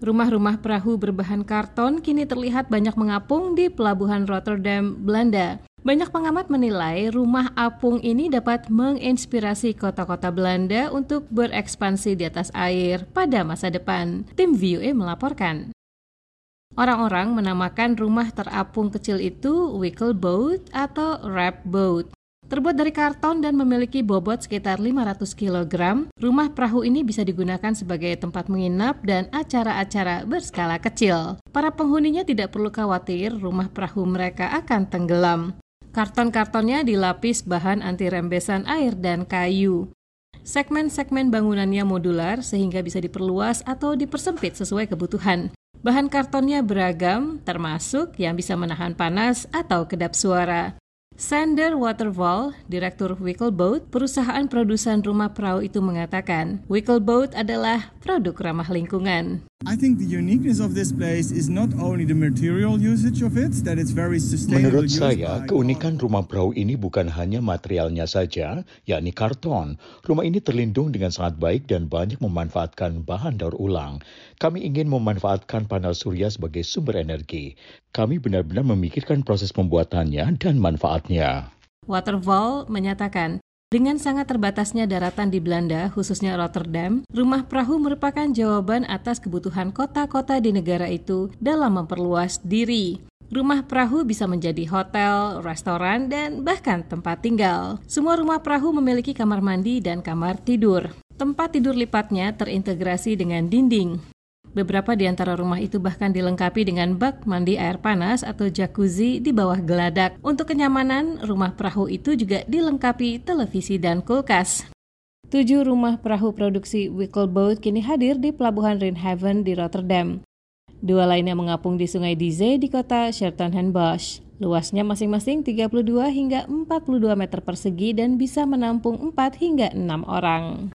Rumah-rumah perahu berbahan karton kini terlihat banyak mengapung di pelabuhan Rotterdam, Belanda. Banyak pengamat menilai rumah apung ini dapat menginspirasi kota-kota Belanda untuk berekspansi di atas air pada masa depan. Tim VOA melaporkan. Orang-orang menamakan rumah terapung kecil itu wickle boat atau wrap boat. Terbuat dari karton dan memiliki bobot sekitar 500 kg, rumah perahu ini bisa digunakan sebagai tempat menginap dan acara-acara berskala kecil. Para penghuninya tidak perlu khawatir rumah perahu mereka akan tenggelam. Karton-kartonnya dilapis bahan anti rembesan air dan kayu. Segmen-segmen bangunannya modular sehingga bisa diperluas atau dipersempit sesuai kebutuhan. Bahan kartonnya beragam, termasuk yang bisa menahan panas atau kedap suara. Sander Waterval, Direktur Wickleboat, perusahaan produsen rumah perahu itu mengatakan, Wickleboat adalah produk ramah lingkungan. I think the uniqueness of this place is not only the material usage of it, that it's very sustainable. Menurut saya, keunikan rumah perahu ini bukan hanya materialnya saja, yakni karton. Rumah ini terlindung dengan sangat baik dan banyak memanfaatkan bahan daur ulang. Kami ingin memanfaatkan panel surya sebagai sumber energi. Kami benar-benar memikirkan proses pembuatannya dan manfaatnya. Waterval menyatakan, dengan sangat terbatasnya daratan di Belanda, khususnya Rotterdam, rumah perahu merupakan jawaban atas kebutuhan kota-kota di negara itu dalam memperluas diri. Rumah perahu bisa menjadi hotel, restoran, dan bahkan tempat tinggal. Semua rumah perahu memiliki kamar mandi dan kamar tidur. Tempat tidur lipatnya terintegrasi dengan dinding. Beberapa di antara rumah itu bahkan dilengkapi dengan bak mandi air panas atau jacuzzi di bawah geladak. Untuk kenyamanan, rumah perahu itu juga dilengkapi televisi dan kulkas. Tujuh rumah perahu produksi Wickleboat kini hadir di pelabuhan Rijnhaven di Rotterdam. Dua lainnya mengapung di sungai Dize di kota Bosch. Luasnya masing-masing 32 hingga 42 meter persegi dan bisa menampung 4 hingga 6 orang.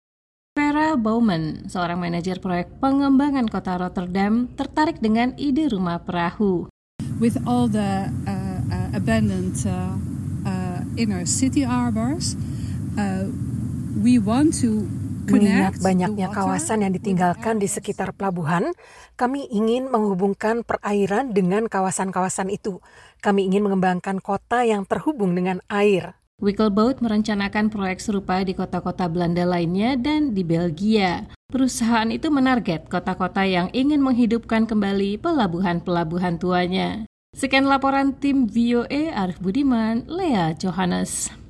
Vera Bowman, seorang manajer proyek pengembangan kota Rotterdam, tertarik dengan ide rumah perahu. With all the uh, uh, abandoned uh, uh, inner city harbors, uh, we want to Mengingat banyaknya kawasan yang ditinggalkan di sekitar pelabuhan, kami ingin menghubungkan perairan dengan kawasan-kawasan itu. Kami ingin mengembangkan kota yang terhubung dengan air. Wickleboat merencanakan proyek serupa di kota-kota Belanda lainnya dan di Belgia. Perusahaan itu menarget kota-kota yang ingin menghidupkan kembali pelabuhan-pelabuhan tuanya. Sekian laporan tim VOA Arif Budiman, Lea Johannes.